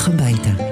בדרך הביתה.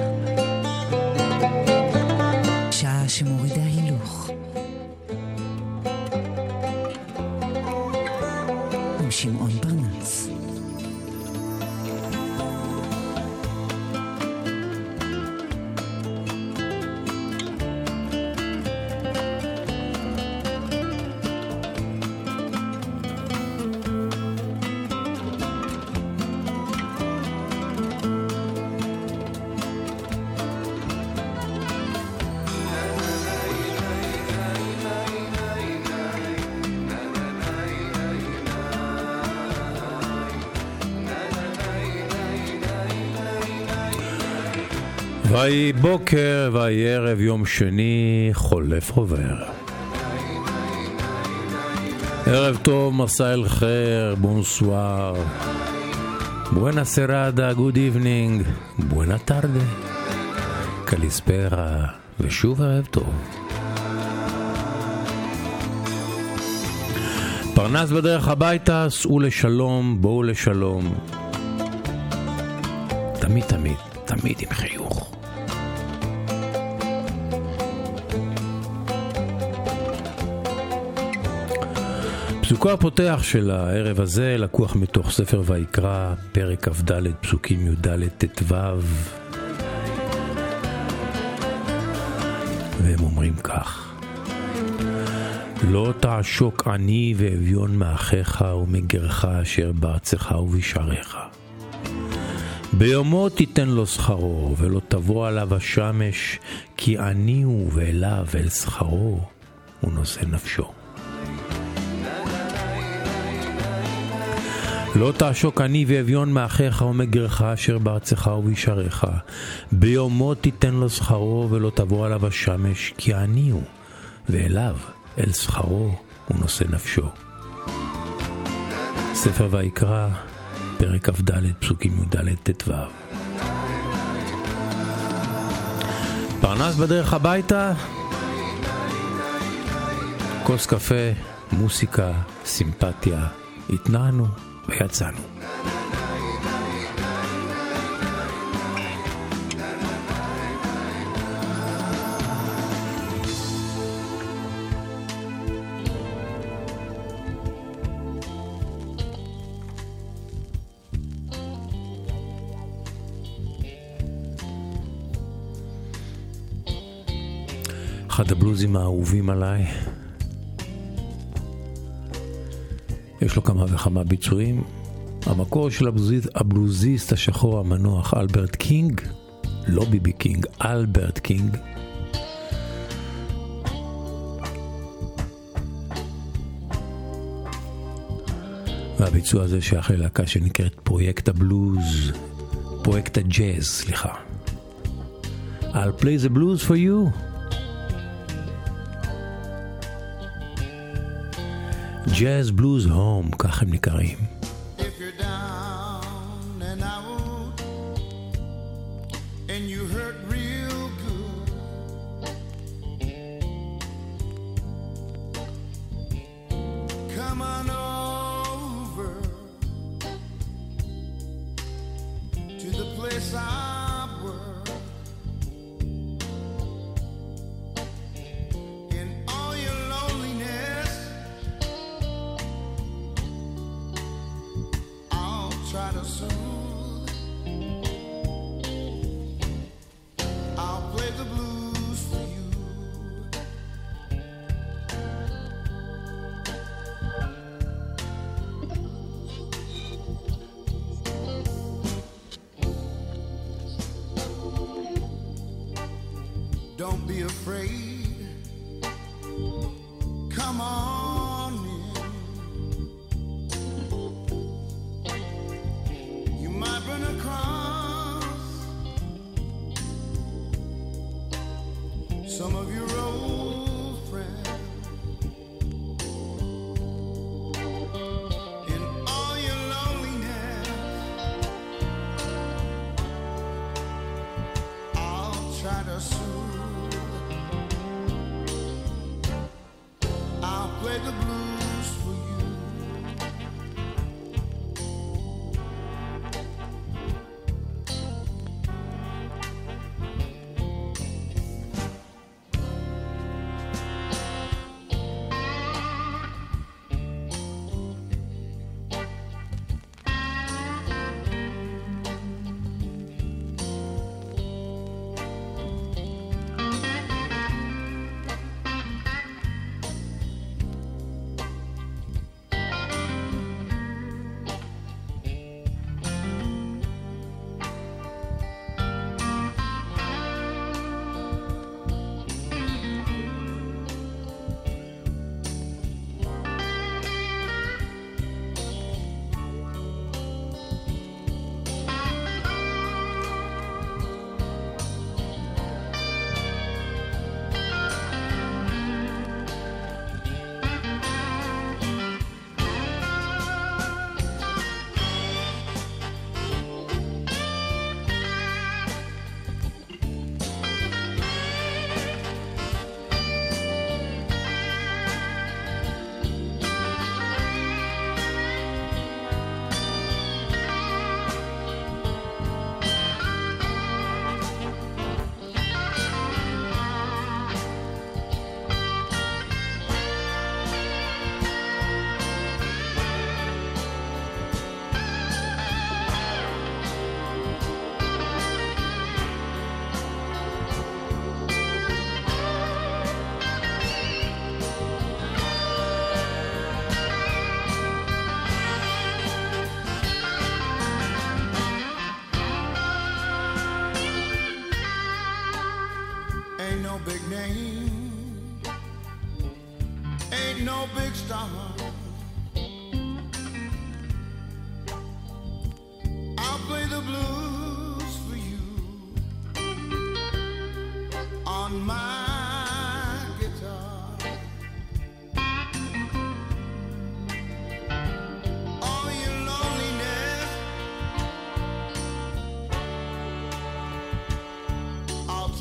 ויהי בוקר ויהי ערב יום שני חולף עובר. ערב טוב, مساء الخير, bonsoir. buona sera, good evening, buenas tardes. καλησπέρα, ושוב ערב טוב. פרנס בדרך הביתה, סעו לשלום, בואו לשלום. תמיד תמיד, תמיד עם חיוך. פסוקו הפותח של הערב הזה לקוח מתוך ספר ויקרא, פרק כ"ד, פסוקים י"ד ט"ו. והם אומרים כך: לא תעשוק עני ואביון מאחיך ומגרך אשר בארצך ובשעריך. ביומו תיתן לו שכרו, ולא תבוא עליו השמש, כי עני הוא ואליו אל שכרו, הוא נושא נפשו. לא תעשוק עני ואביון מאחיך ומגרך אשר בארצך ובשעריך. ביומו תיתן לו שכרו ולא תבוא עליו השמש, כי עני הוא, ואליו, אל שכרו, הוא נושא נפשו. ספר ויקרא, פרק כ"ד, פסוקים י"ד ט"ו. פרנס בדרך הביתה, כוס קפה, מוסיקה, סימפתיה, התנענו. ויצאנו. אחד הבלוזים האהובים עליי. יש לו כמה וכמה ביצועים. המקור של הבלוזיסט, הבלוזיסט השחור המנוח אלברט קינג, לא ביבי קינג, אלברט קינג. והביצוע הזה שייך ללהקה שנקראת פרויקט הבלוז, פרויקט הג'אז, סליחה. I'll play the blues for you. ג'אז בלוז הום, כך הם נקראים. Don't be afraid.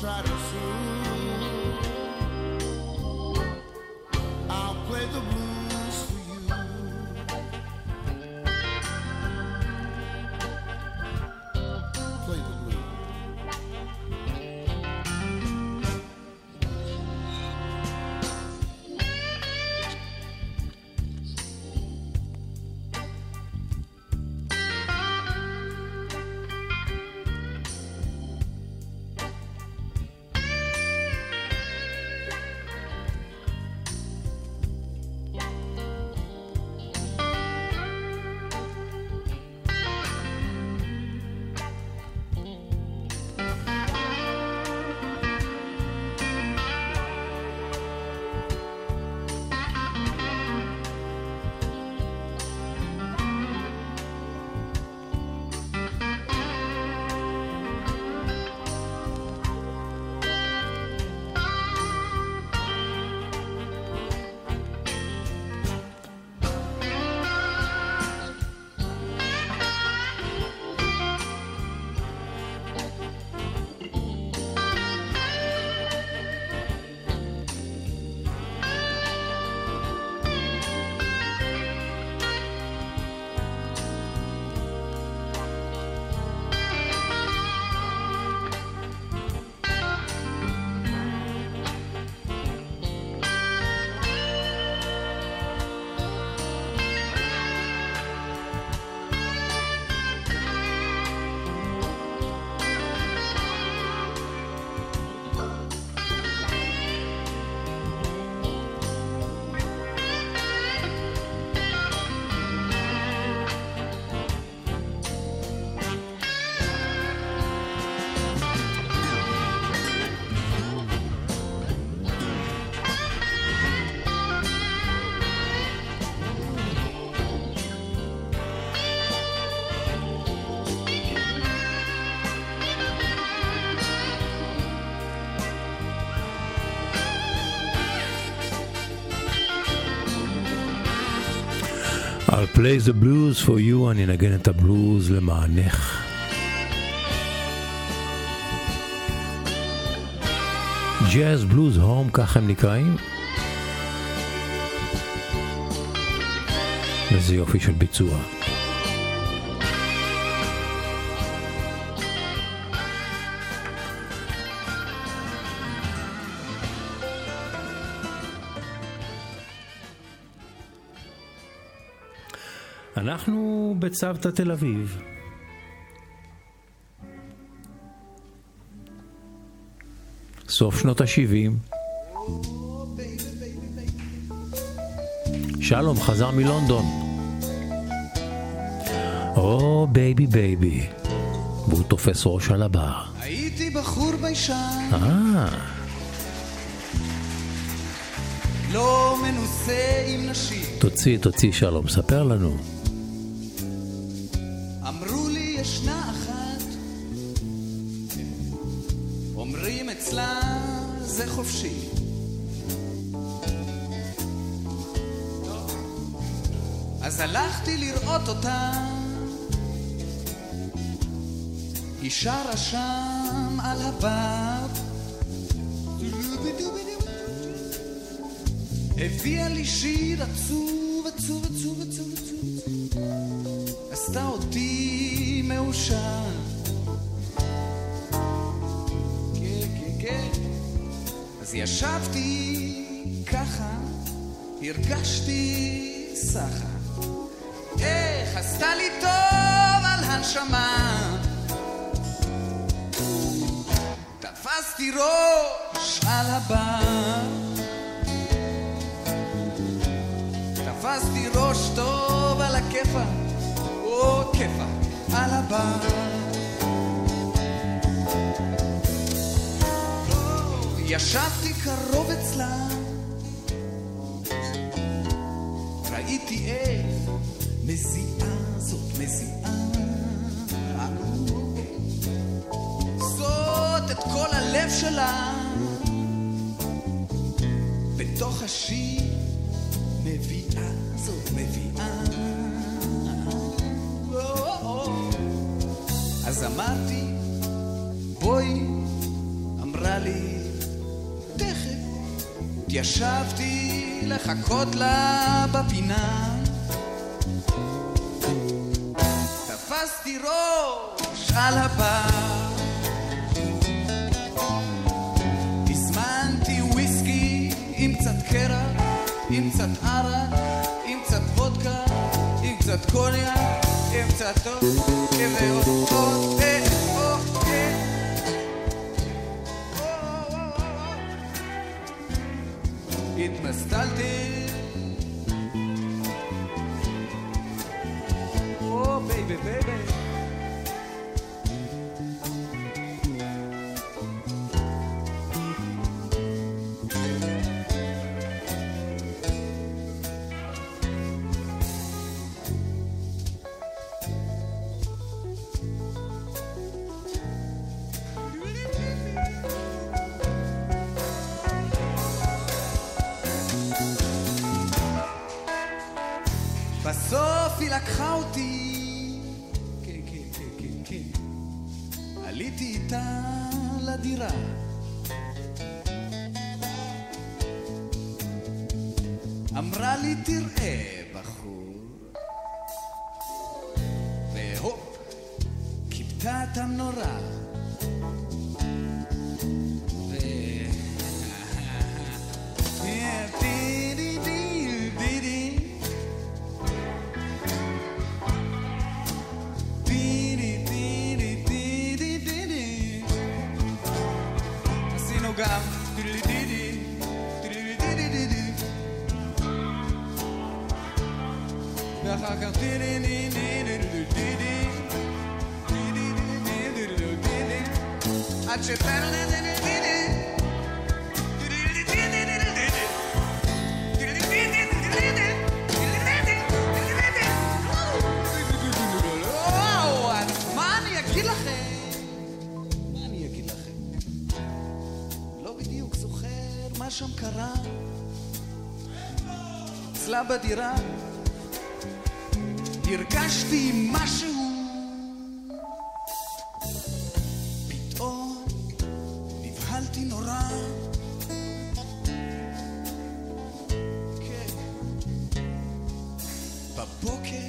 Try to Play the blues for you, אני אנגן את הבלוז למענך. ג'אז בלוז הום, ככה הם נקראים. איזה יופי של ביצוע. אנחנו בצוותא תל אביב. סוף שנות ה-70. שלום חזר מלונדון. oh baby baby. והוא תופס ראש על הבר. הייתי בחור ביישן, אה, לא מנוסה עם נשים. תוציא, תוציא שלום, ספר לנו. היא שרה שם על הבר. הביאה לי שיר עצוב, עצוב, עצוב, עצוב, עצוב. עשתה אותי מאושר. כן, כן, כן. אז ישבתי ככה, הרגשתי סחר. איך עשתה לי טוב על הנשמה. תפסתי ראש על הבר. תפסתי ראש טוב על הכיפה, או כיפה, על הבר. ישבתי קרוב אצלה, ראיתי איך מזיעה זאת מזיעה. שלה, בתוך השיר מביאה זאת מביאה. אז אמרתי, בואי, אמרה לי, תכף. התיישבתי לחכות לה בפינה. תפסתי ראש על הבר. עם קצת ערק, עם קצת וודקה, עם קצת קוניאק, עם קצת טוב, ועוד עוד ועוד. התמסטלתי oh baby baby בדירה. הרגשתי משהו. פתאום נבהלתי נורא. כן. בבוקר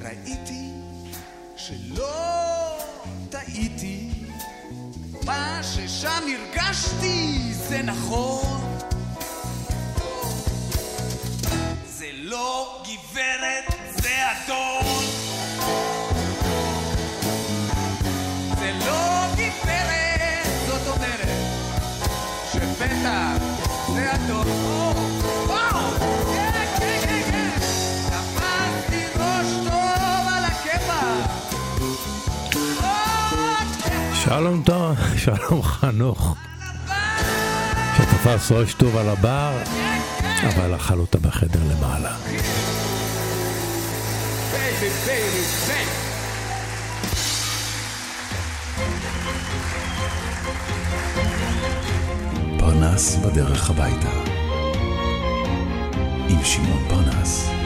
ראיתי שלא טעיתי. מה ששם הרגשתי זה נכון שלום טוב, שלום חנוך, שתפס ראש טוב על הבר, אבל אכל אותה בחדר למעלה. פרנס בדרך הביתה. עם שמעון פרנס.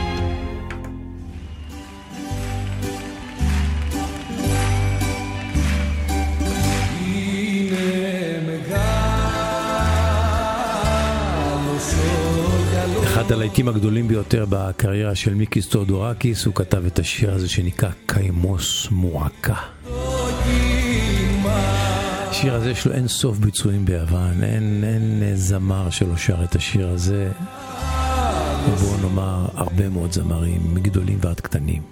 הלהיטים הגדולים ביותר בקריירה של מיקיס תאודורקיס, הוא כתב את השיר הזה שנקרא καημός מועקה. השיר הזה יש לו אין סוף ביצועים ביוון, אין, אין זמר שלא שר את השיר הזה. ובואו נאמר, הרבה מאוד זמרים, מגדולים ועד קטנים.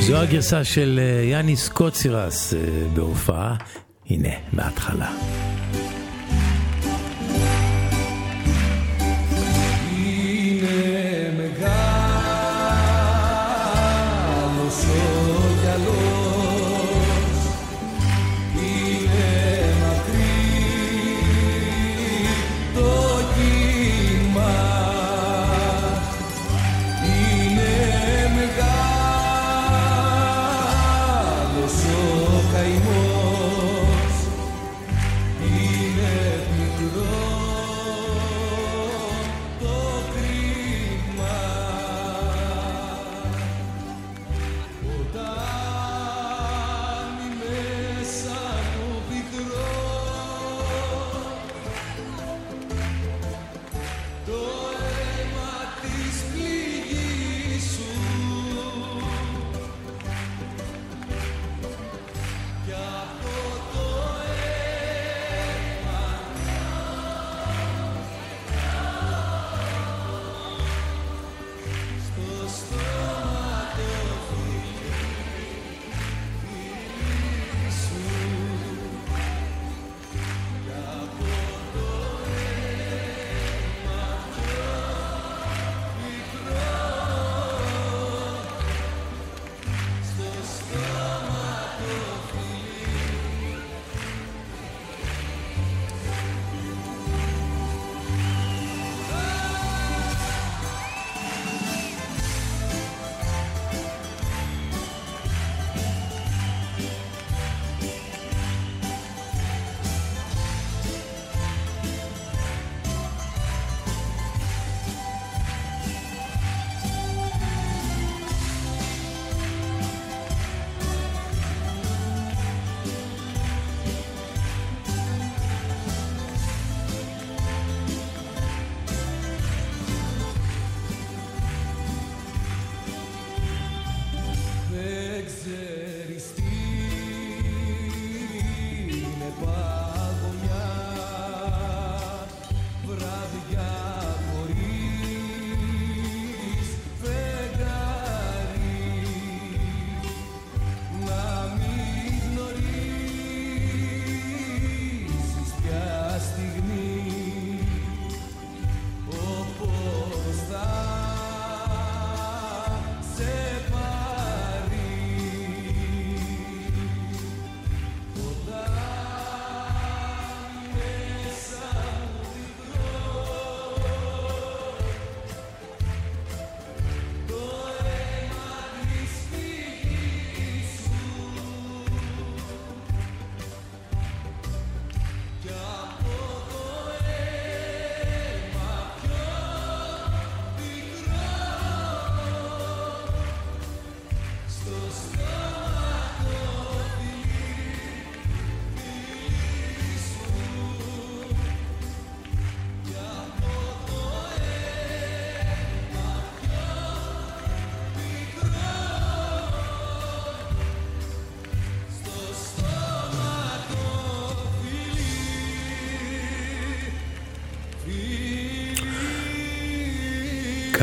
זו הגרסה של אה, יאניס קוצירס אה, בהופעה, הנה, מההתחלה.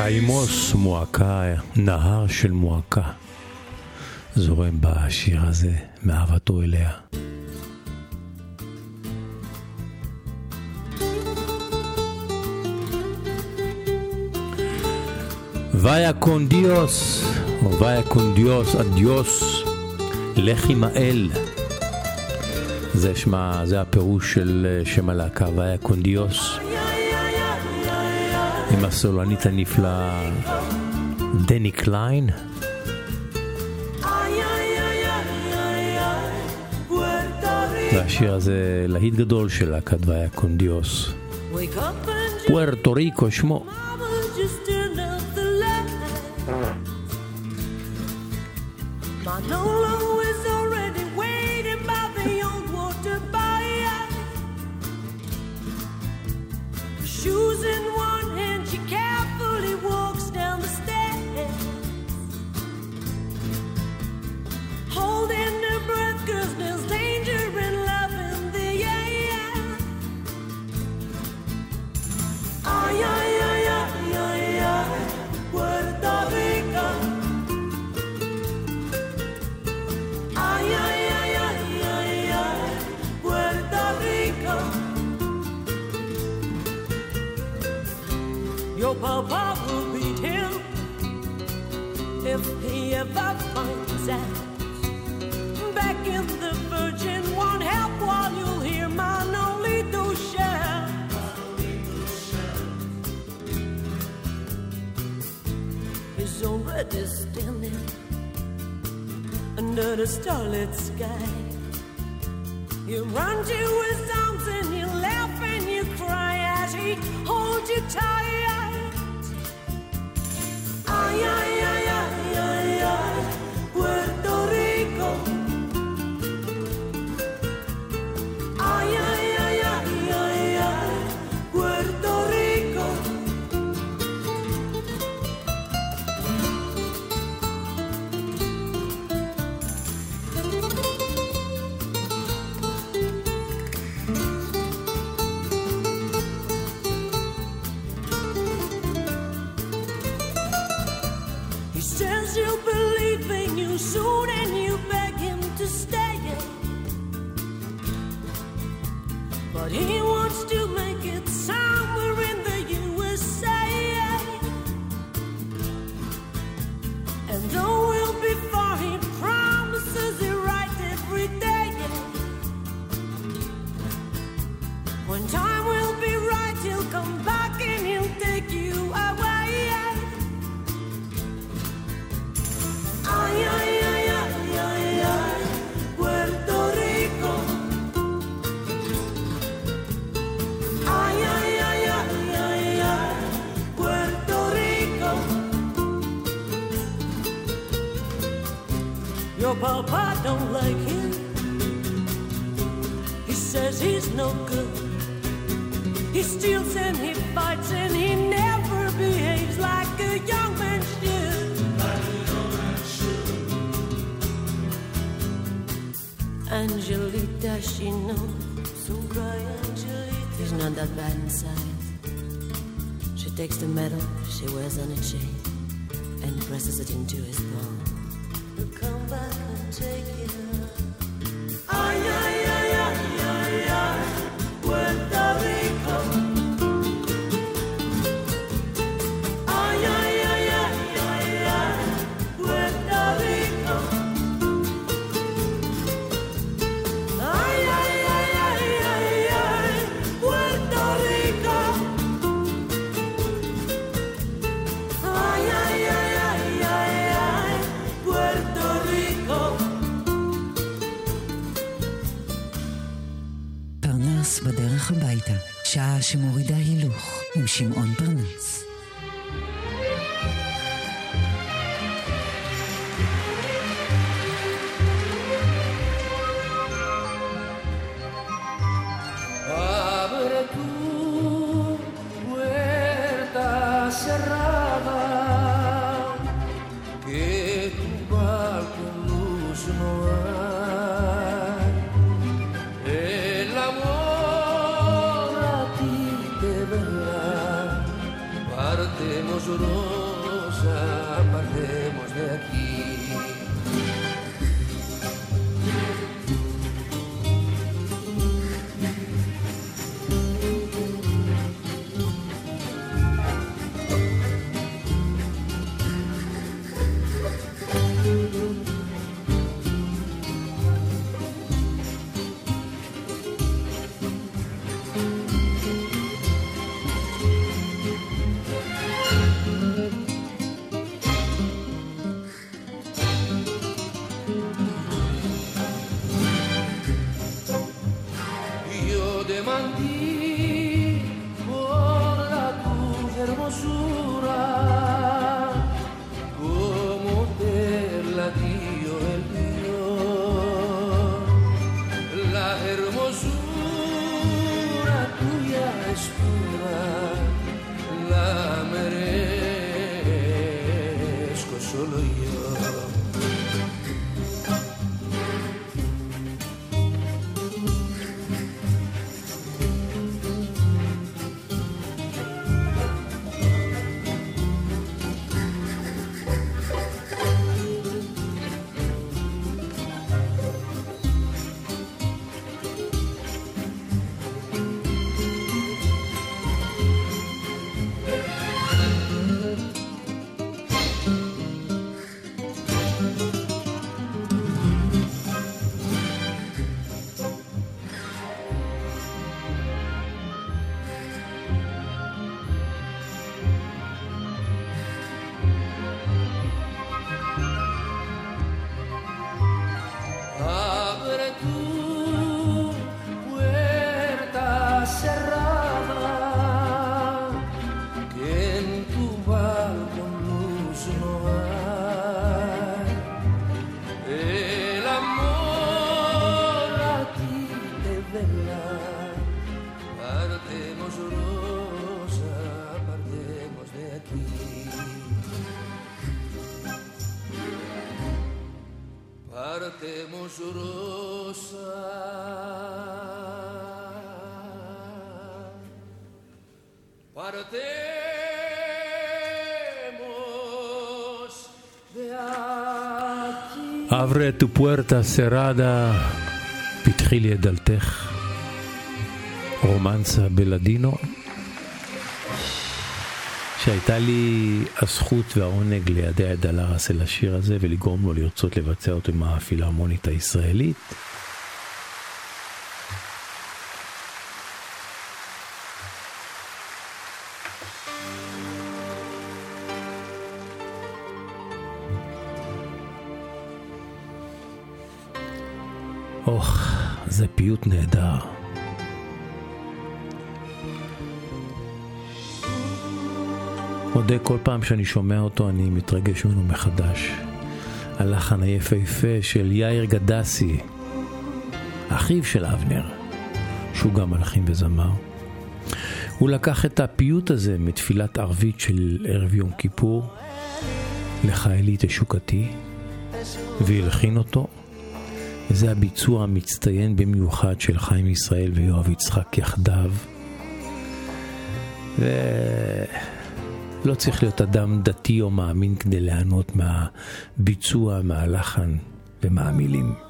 קיימוס מועקה, נהר של מועקה, זורם בשיר הזה מאהבתו אליה. ויה קונדיוס, או ויה קונדיוס אדיוס, לך עם האל. זה שמה, זה הפירוש של אה, שם הלהקה, ויה קונדיוס. לסולנית הנפלאה דני קליין. והשיר הזה להיט גדול שלה כתבה היה קונדיוס. פוארטו ריקו שמו. The medal she wears on a chain and presses it into his palm. אברה tu puerta cerrada, פתחי לי את דלתך. רומנסה בלדינו, שהייתה לי הזכות והעונג לידע את דלרס אל השיר הזה ולגרום לו לרצות לבצע אותו עם הפילהרמונית הישראלית. פיוט נהדר. מודה כל פעם שאני שומע אותו אני מתרגש ממנו מחדש. הלחן היפהפה של יאיר גדסי, אחיו של אבנר, שהוא גם מלחין וזמר. הוא לקח את הפיוט הזה מתפילת ערבית של ערב יום כיפור, לחיילי תשוקתי, והלחין אותו. וזה הביצוע המצטיין במיוחד של חיים ישראל ויואב יצחק יחדיו. ולא צריך להיות אדם דתי או מאמין כדי ליהנות מהביצוע, מהלחן ומהמילים.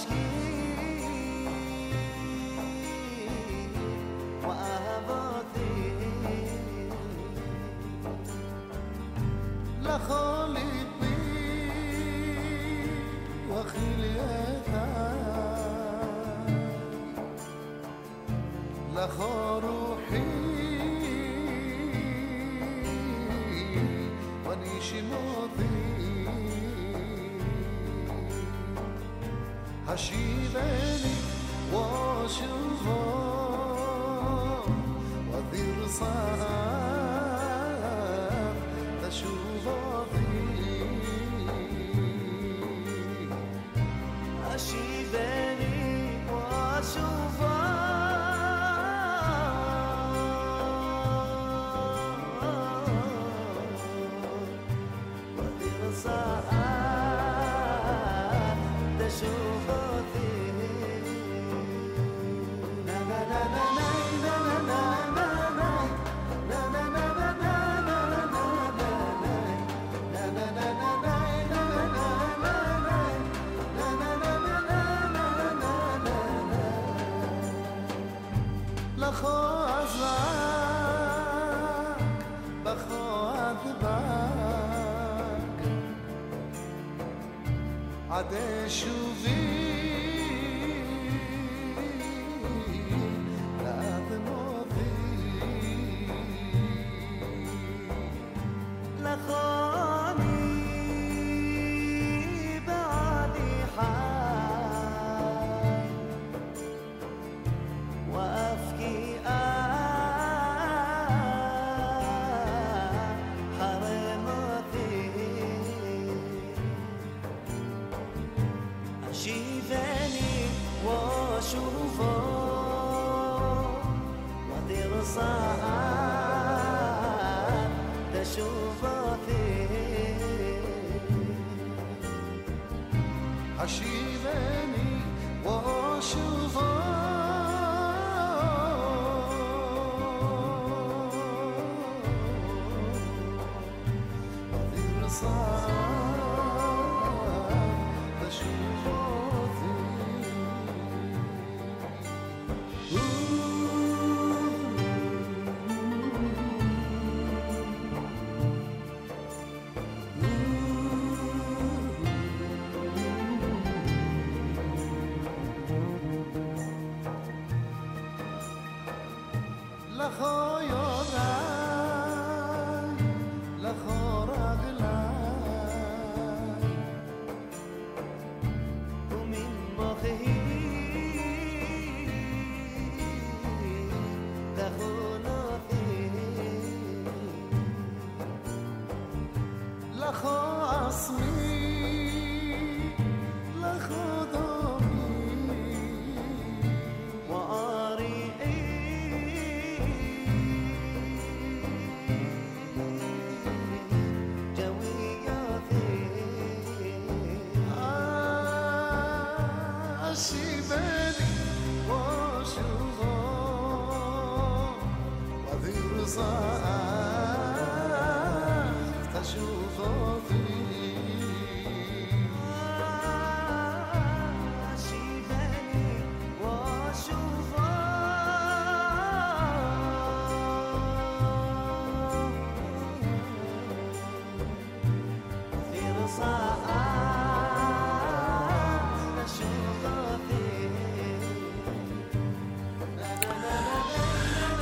أشكي وأبطي لخروحي ونيشي ماضي عشيراني واشوفه وذي رصاص Deixa eu ver.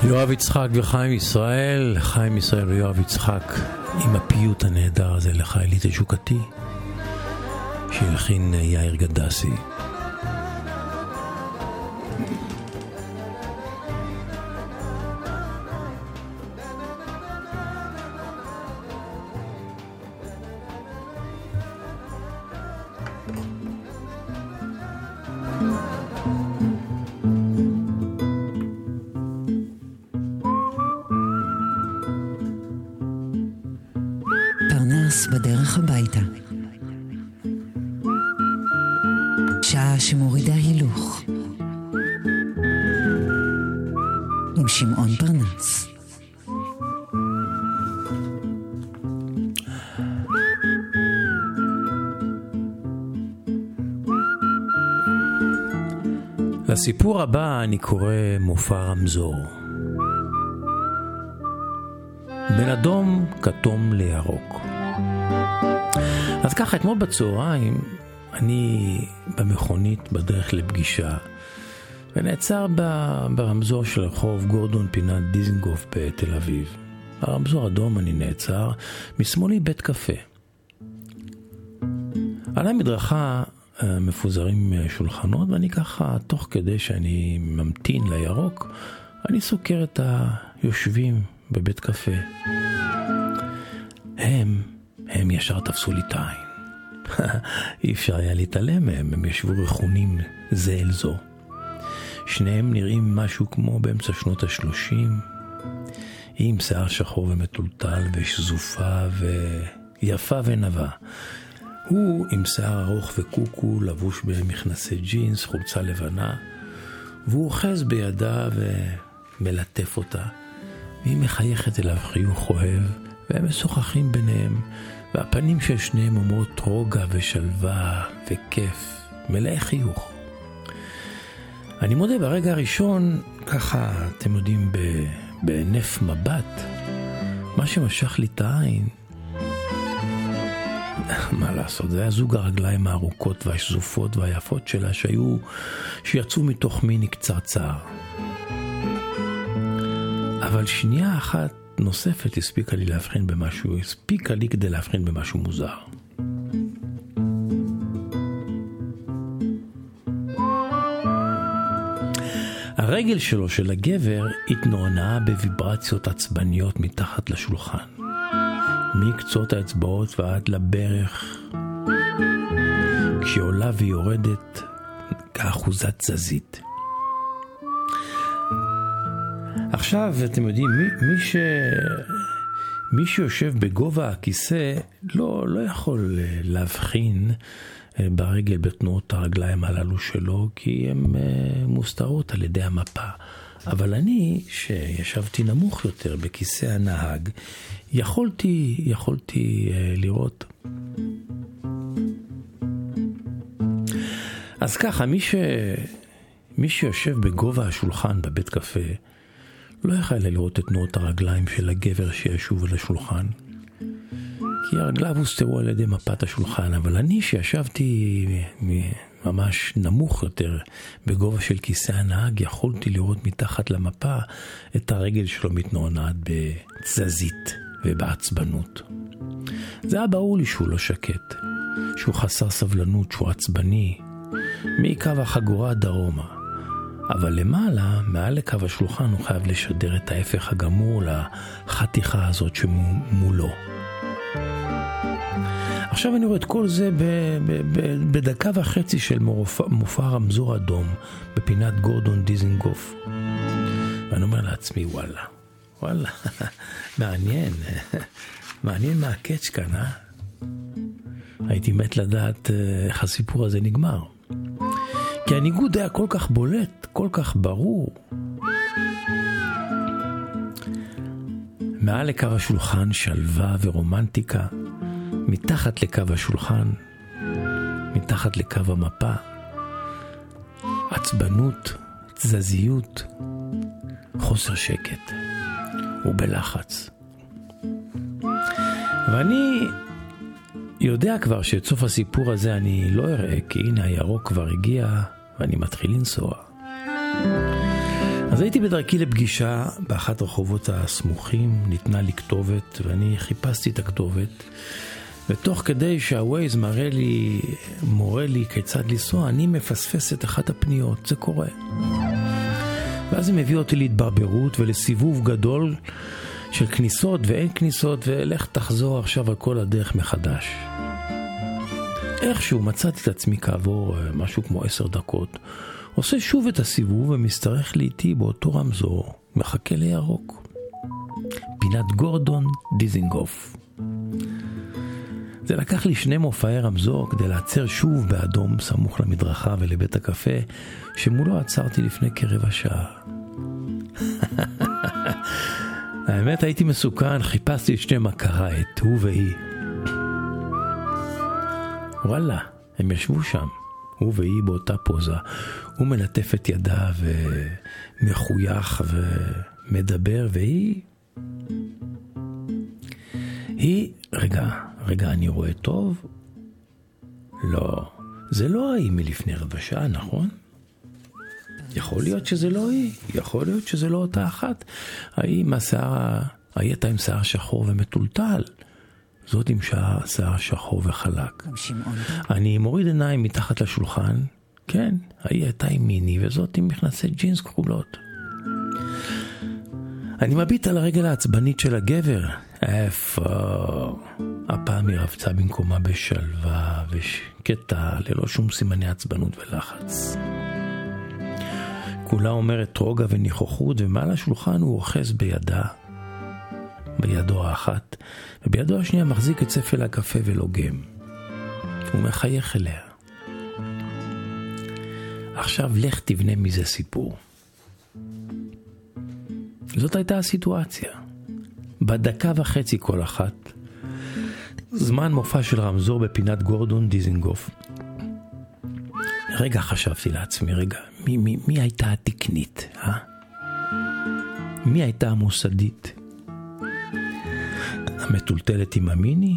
יואב יצחק וחיים ישראל, חיים ישראל ויואב יצחק עם הפיוט הנהדר הזה לחיילית תשוקתי שהלחין יאיר גדסי. לסיפור הבא אני קורא מופע רמזור. בין אדום, כתום לירוק. אז ככה, אתמול בצהריים, אני במכונית בדרך לפגישה, ונעצר ברמזור של רחוב גורדון פינת דיזנגוף בתל אביב. הרמזור אדום, אני נעצר, משמאלי בית קפה. על המדרכה מפוזרים שולחנות, ואני ככה, תוך כדי שאני ממתין לירוק, אני סוקר את היושבים בבית קפה. הם, הם ישר תפסו לי את העין. אי אפשר היה להתעלם מהם, הם ישבו רכונים זה אל זו. שניהם נראים משהו כמו באמצע שנות השלושים, עם שיער שחור ומטולטל ושזופה ויפה ונבה. הוא עם שיער ארוך וקוקו, לבוש במכנסי ג'ינס, חולצה לבנה, והוא אוחז בידה ומלטף אותה, והיא מחייכת אליו חיוך אוהב, והם משוחחים ביניהם, והפנים של שניהם אומרות רוגע ושלווה וכיף, מלאי חיוך. אני מודה, ברגע הראשון, ככה, אתם יודעים, בהינף מבט, מה שמשך לי את העין, מה לעשות, זה היה זוג הרגליים הארוכות והשזופות והיפות שלה שהיו, שיצאו מתוך מיני קצרצר. אבל שנייה אחת נוספת הספיקה לי להבחין במשהו, הספיקה לי כדי להבחין במשהו מוזר. הרגל שלו, של הגבר, התנוענעה בוויברציות עצבניות מתחת לשולחן. מקצות האצבעות ועד לברך, כשהיא עולה ויורדת כאחוזת תזזית. עכשיו, אתם יודעים, מי, מי, ש... מי שיושב בגובה הכיסא לא, לא יכול אה, להבחין אה, ברגל בתנועות הרגליים הללו שלו, כי הן אה, מוסתרות על ידי המפה. אבל אני, שישבתי נמוך יותר בכיסא הנהג, יכולתי, יכולתי לראות. אז ככה, מי, ש... מי שיושב בגובה השולחן בבית קפה, לא יכל לראות את תנועות הרגליים של הגבר שישוב על השולחן, כי הרגליו הוסתרו על ידי מפת השולחן, אבל אני שישבתי ממש נמוך יותר, בגובה של כיסא הנהג, יכולתי לראות מתחת למפה את הרגל שלו מתנוענעת בתזזית ובעצבנות. זה היה ברור לי שהוא לא שקט, שהוא חסר סבלנות, שהוא עצבני, מקו החגורה דרומה. אבל למעלה, מעל לקו השולחן, הוא חייב לשדר את ההפך הגמור לחתיכה הזאת שמולו. עכשיו אני רואה את כל זה ב, ב, ב, בדקה וחצי של מופע, מופע רמזור אדום בפינת גורדון דיזנגוף. ואני אומר לעצמי, וואלה, וואלה, מעניין, מעניין מה הקאץ' כאן, אה? הייתי מת לדעת אה, איך הסיפור הזה נגמר. כי הניגוד היה כל כך בולט, כל כך ברור. מעל לקו השולחן שלווה ורומנטיקה, מתחת לקו השולחן, מתחת לקו המפה, עצבנות, תזזיות, חוסר שקט ובלחץ. ואני יודע כבר שאת סוף הסיפור הזה אני לא אראה, כי הנה הירוק כבר הגיע ואני מתחיל לנסוע. אז הייתי בדרכי לפגישה באחת הרחובות הסמוכים, ניתנה לי כתובת ואני חיפשתי את הכתובת ותוך כדי שהווייז מראה לי, מורה לי כיצד לנסוע, אני מפספס את אחת הפניות, זה קורה. ואז זה מביא אותי להתברברות ולסיבוב גדול של כניסות ואין כניסות ולך תחזור עכשיו על כל הדרך מחדש. איכשהו מצאתי את עצמי כעבור אה, משהו כמו עשר דקות, עושה שוב את הסיבוב ומשתרך לאיטי באותו רמזור, מחכה לירוק. פינת גורדון דיזינגוף. זה לקח לי שני מופעי רמזור כדי לעצר שוב באדום סמוך למדרכה ולבית הקפה, שמולו עצרתי לפני כרבע שעה. האמת הייתי מסוכן, חיפשתי את שני מכריי, את הוא והיא. וואלה, הם ישבו שם, הוא והיא באותה פוזה. הוא מלטף את ידה ומחוייך ומדבר, והיא... היא... רגע, רגע, אני רואה טוב? לא, זה לא ההיא מלפני רבע שעה, נכון? יכול להיות שזה לא היא, יכול להיות שזה לא אותה אחת. ההיא עם השיער ההיא הייתה עם שיער שחור ומטולטל. זאת עם שיער שחור וחלק. אני מוריד עיניים מתחת לשולחן, כן, ההיא הייתה עם מיני וזאת עם מכנסי ג'ינס כחולות. אני מביט על הרגל העצבנית של הגבר. איפה? הפעם היא רבצה במקומה בשלווה ושקטה, ללא שום סימני עצבנות ולחץ. כולה אומרת רוגע וניחוחות, ומעל השולחן הוא אוחז בידה, בידו האחת, ובידו השנייה מחזיק את ספל הקפה ולוגם. הוא מחייך אליה. עכשיו לך תבנה מזה סיפור. זאת הייתה הסיטואציה. בדקה וחצי כל אחת, זמן מופע של רמזור בפינת גורדון דיזינגוף. רגע חשבתי לעצמי, רגע, מי, מי, מי הייתה התקנית, אה? מי הייתה המוסדית? המטולטלת עם המיני,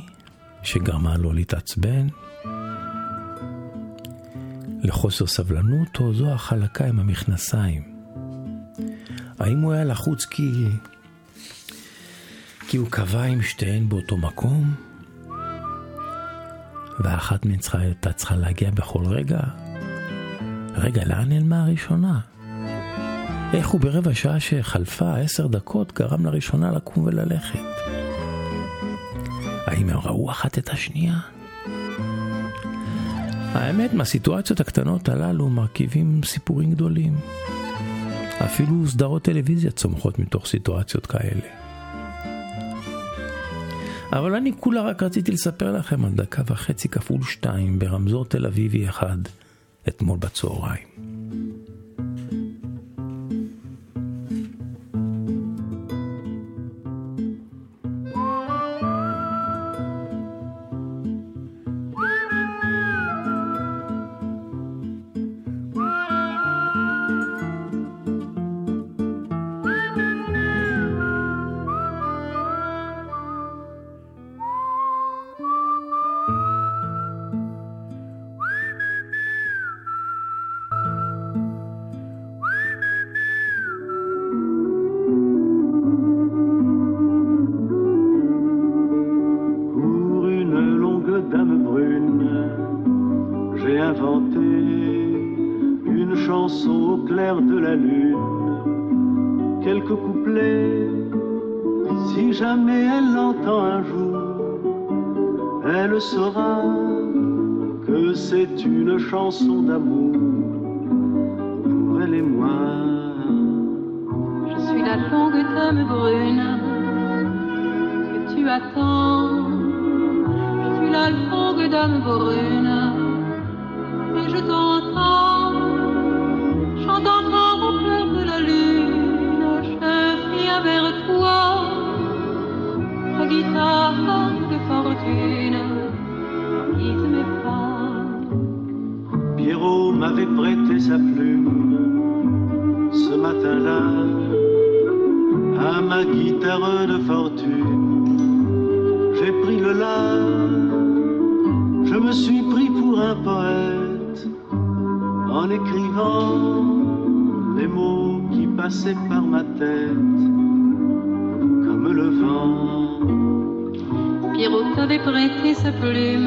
שגרמה לו להתעצבן? לחוסר סבלנות, או זו החלקה עם המכנסיים? האם הוא היה לחוץ כי... כי הוא קבע עם שתיהן באותו מקום? ואחת מהן הייתה צריכה להגיע בכל רגע? רגע, לאן נעלמה הראשונה? איך הוא ברבע שעה שחלפה עשר דקות גרם לראשונה לקום וללכת? האם הם ראו אחת את השנייה? האמת, מהסיטואציות הקטנות הללו מרכיבים סיפורים גדולים. אפילו סדרות טלוויזיה צומחות מתוך סיטואציות כאלה. אבל אני כולה רק רציתי לספר לכם על דקה וחצי כפול שתיים ברמזור תל אביבי אחד אתמול בצהריים. Chanson au clair de la lune. Quelques couplets, si jamais elle l'entend un jour, elle saura que c'est une chanson d'amour pour elle et moi. Je suis la longue dame brune que tu attends. Je suis la longue dame brune et je t'entends. Pas. Pierrot m'avait prêté sa plume ce matin-là à ma guitare de fortune. J'ai pris le la, je me suis pris pour un poète en écrivant les mots qui passaient par ma tête plus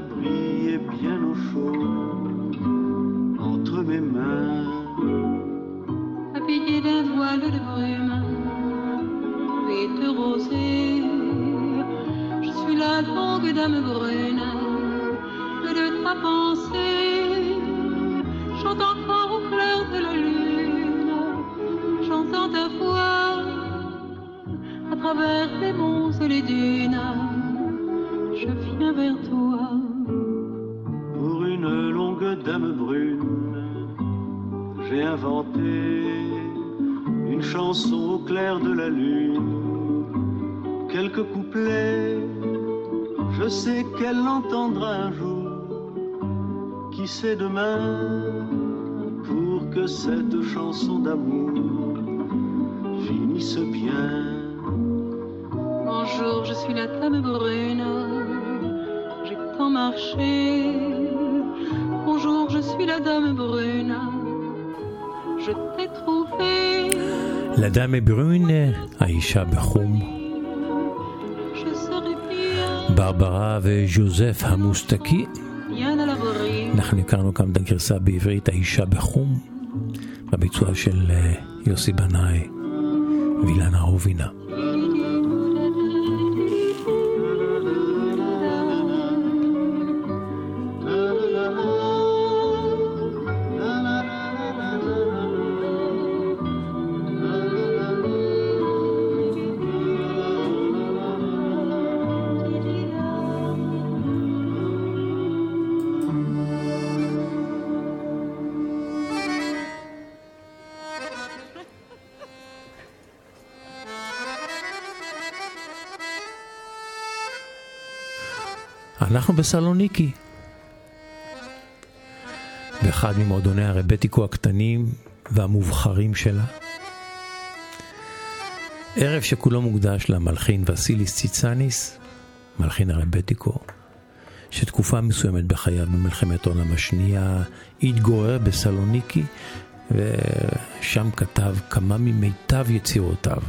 l'abri et bien au chaud entre mes mains. habillé d'un voile de brume et de rosée. Je suis la longue dame brune Qui sait demain pour que cette chanson d'amour finisse bien. Bonjour, je suis la dame brune. J'ai tant marché. Bonjour, je suis la dame brune. Je t'ai trouvé. La dame est brune, האישה בחום. Je serai bien, ברברה וז'וזף המוסטקי. אנחנו הכרנו גם את הגרסה בעברית האישה בחום, בביצוע של אה, יוסי בנאי ואילנה רובינה. אנחנו בסלוניקי. באחד ממועדוני הרבטיקו הקטנים והמובחרים שלה. ערב שכולו מוקדש למלחין וסיליס ציצניס, מלחין הרבטיקו, שתקופה מסוימת בחייו במלחמת העולם השנייה התגורר בסלוניקי, ושם כתב כמה ממיטב יצירותיו.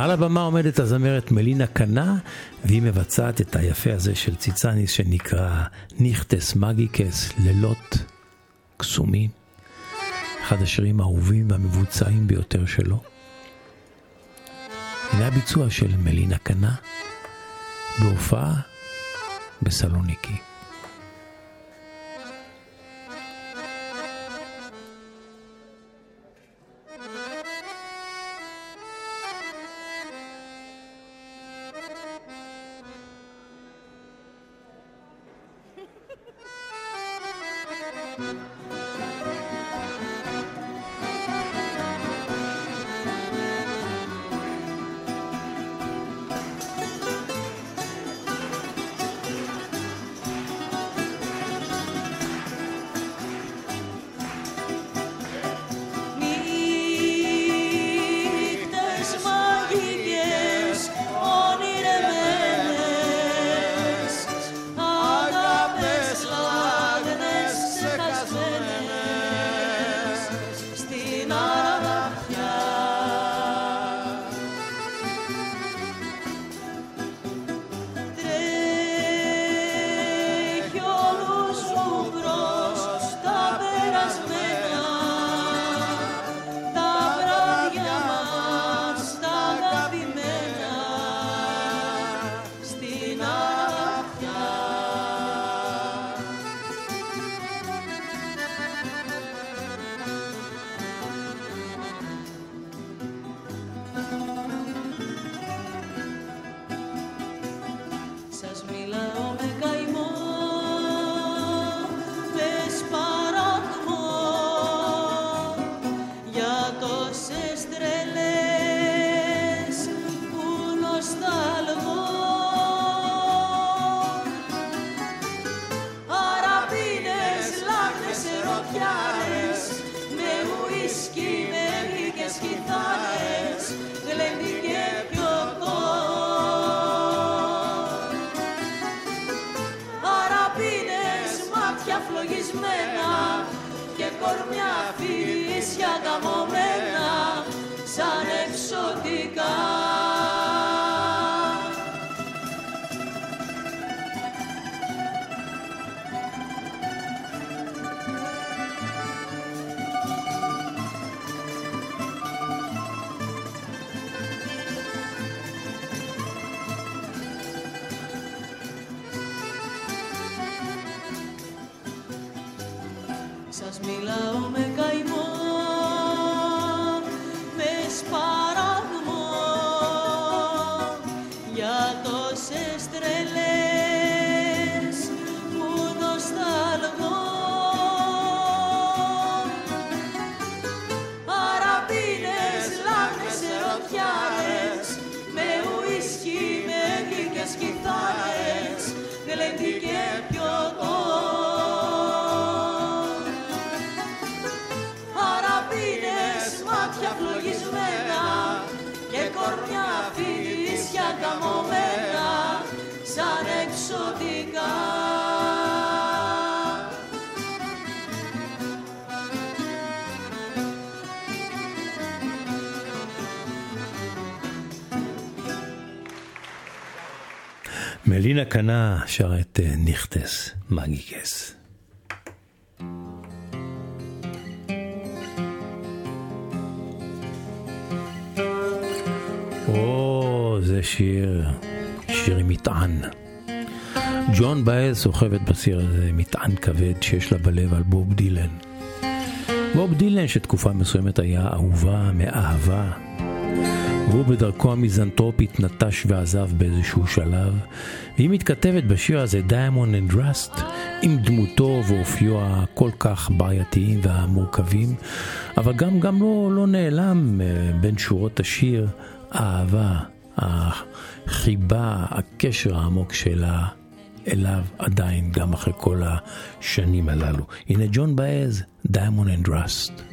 על הבמה עומדת הזמרת מלינה קנה, והיא מבצעת את היפה הזה של ציצניס שנקרא ניכטס מגיקס, לילות קסומים. אחד השירים האהובים והמבוצעים ביותר שלו. הנה הביצוע של מלינה קנה בהופעה בסלוניקי. מלינה קנה שר את אה, נכטס, מגיגס. או, זה שיר, שיר עם מטען. ג'ון באז סוחבת בשיר הזה מטען כבד שיש לה בלב על בוב דילן. בוב דילן שתקופה מסוימת היה אהובה מאהבה, והוא בדרכו המיזנטרופית נטש ועזב באיזשהו שלב, והיא מתכתבת בשיר הזה Diamond and Rust עם דמותו ואופיו הכל כך בעייתיים והמורכבים, אבל גם, גם לא, לא נעלם אה, בין שורות השיר האהבה, החיבה, הקשר העמוק שלה אליו עדיין, גם אחרי כל השנים הללו. הנה ג'ון באז, Diamond and Rust.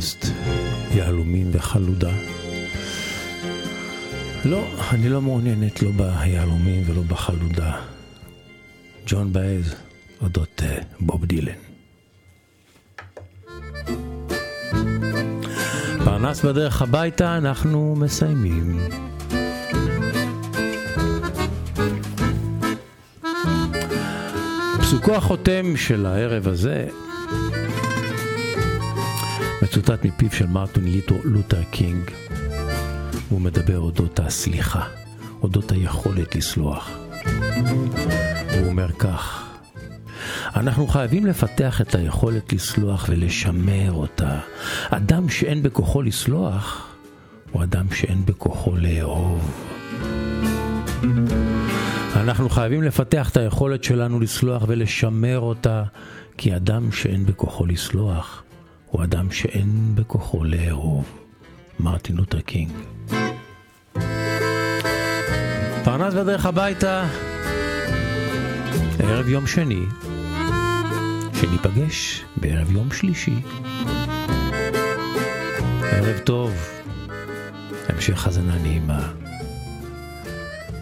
דראסט, יהלומים וחלודה. לא, אני לא מעוניינת לא ביהלומים ולא בחלודה. ג'ון באז, אודות אה, בוב דילן. פרנס בדרך הביתה, אנחנו מסיימים. פסוקו החותם של הערב הזה מצוטט מפיו של מרטין ליטו, לותר קינג. הוא מדבר אודות הסליחה, אודות היכולת לסלוח. הוא אומר כך: אנחנו חייבים לפתח את היכולת לסלוח ולשמר אותה. אדם שאין בכוחו לסלוח, הוא אדם שאין בכוחו לאהוב. אנחנו חייבים לפתח את היכולת שלנו לסלוח ולשמר אותה, כי אדם שאין בכוחו לסלוח, הוא אדם שאין בכוחו לאהוב. מרטין לותר קינג. פרנס בדרך הביתה, ערב יום שני, שניפגש בערב יום שלישי. ערב טוב, המשך האזנה נעימה.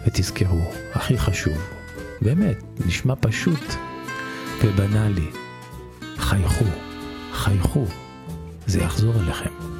ותזכרו, הכי חשוב, באמת, נשמע פשוט ובנאלי, חייכו, חייכו, זה יחזור אליכם.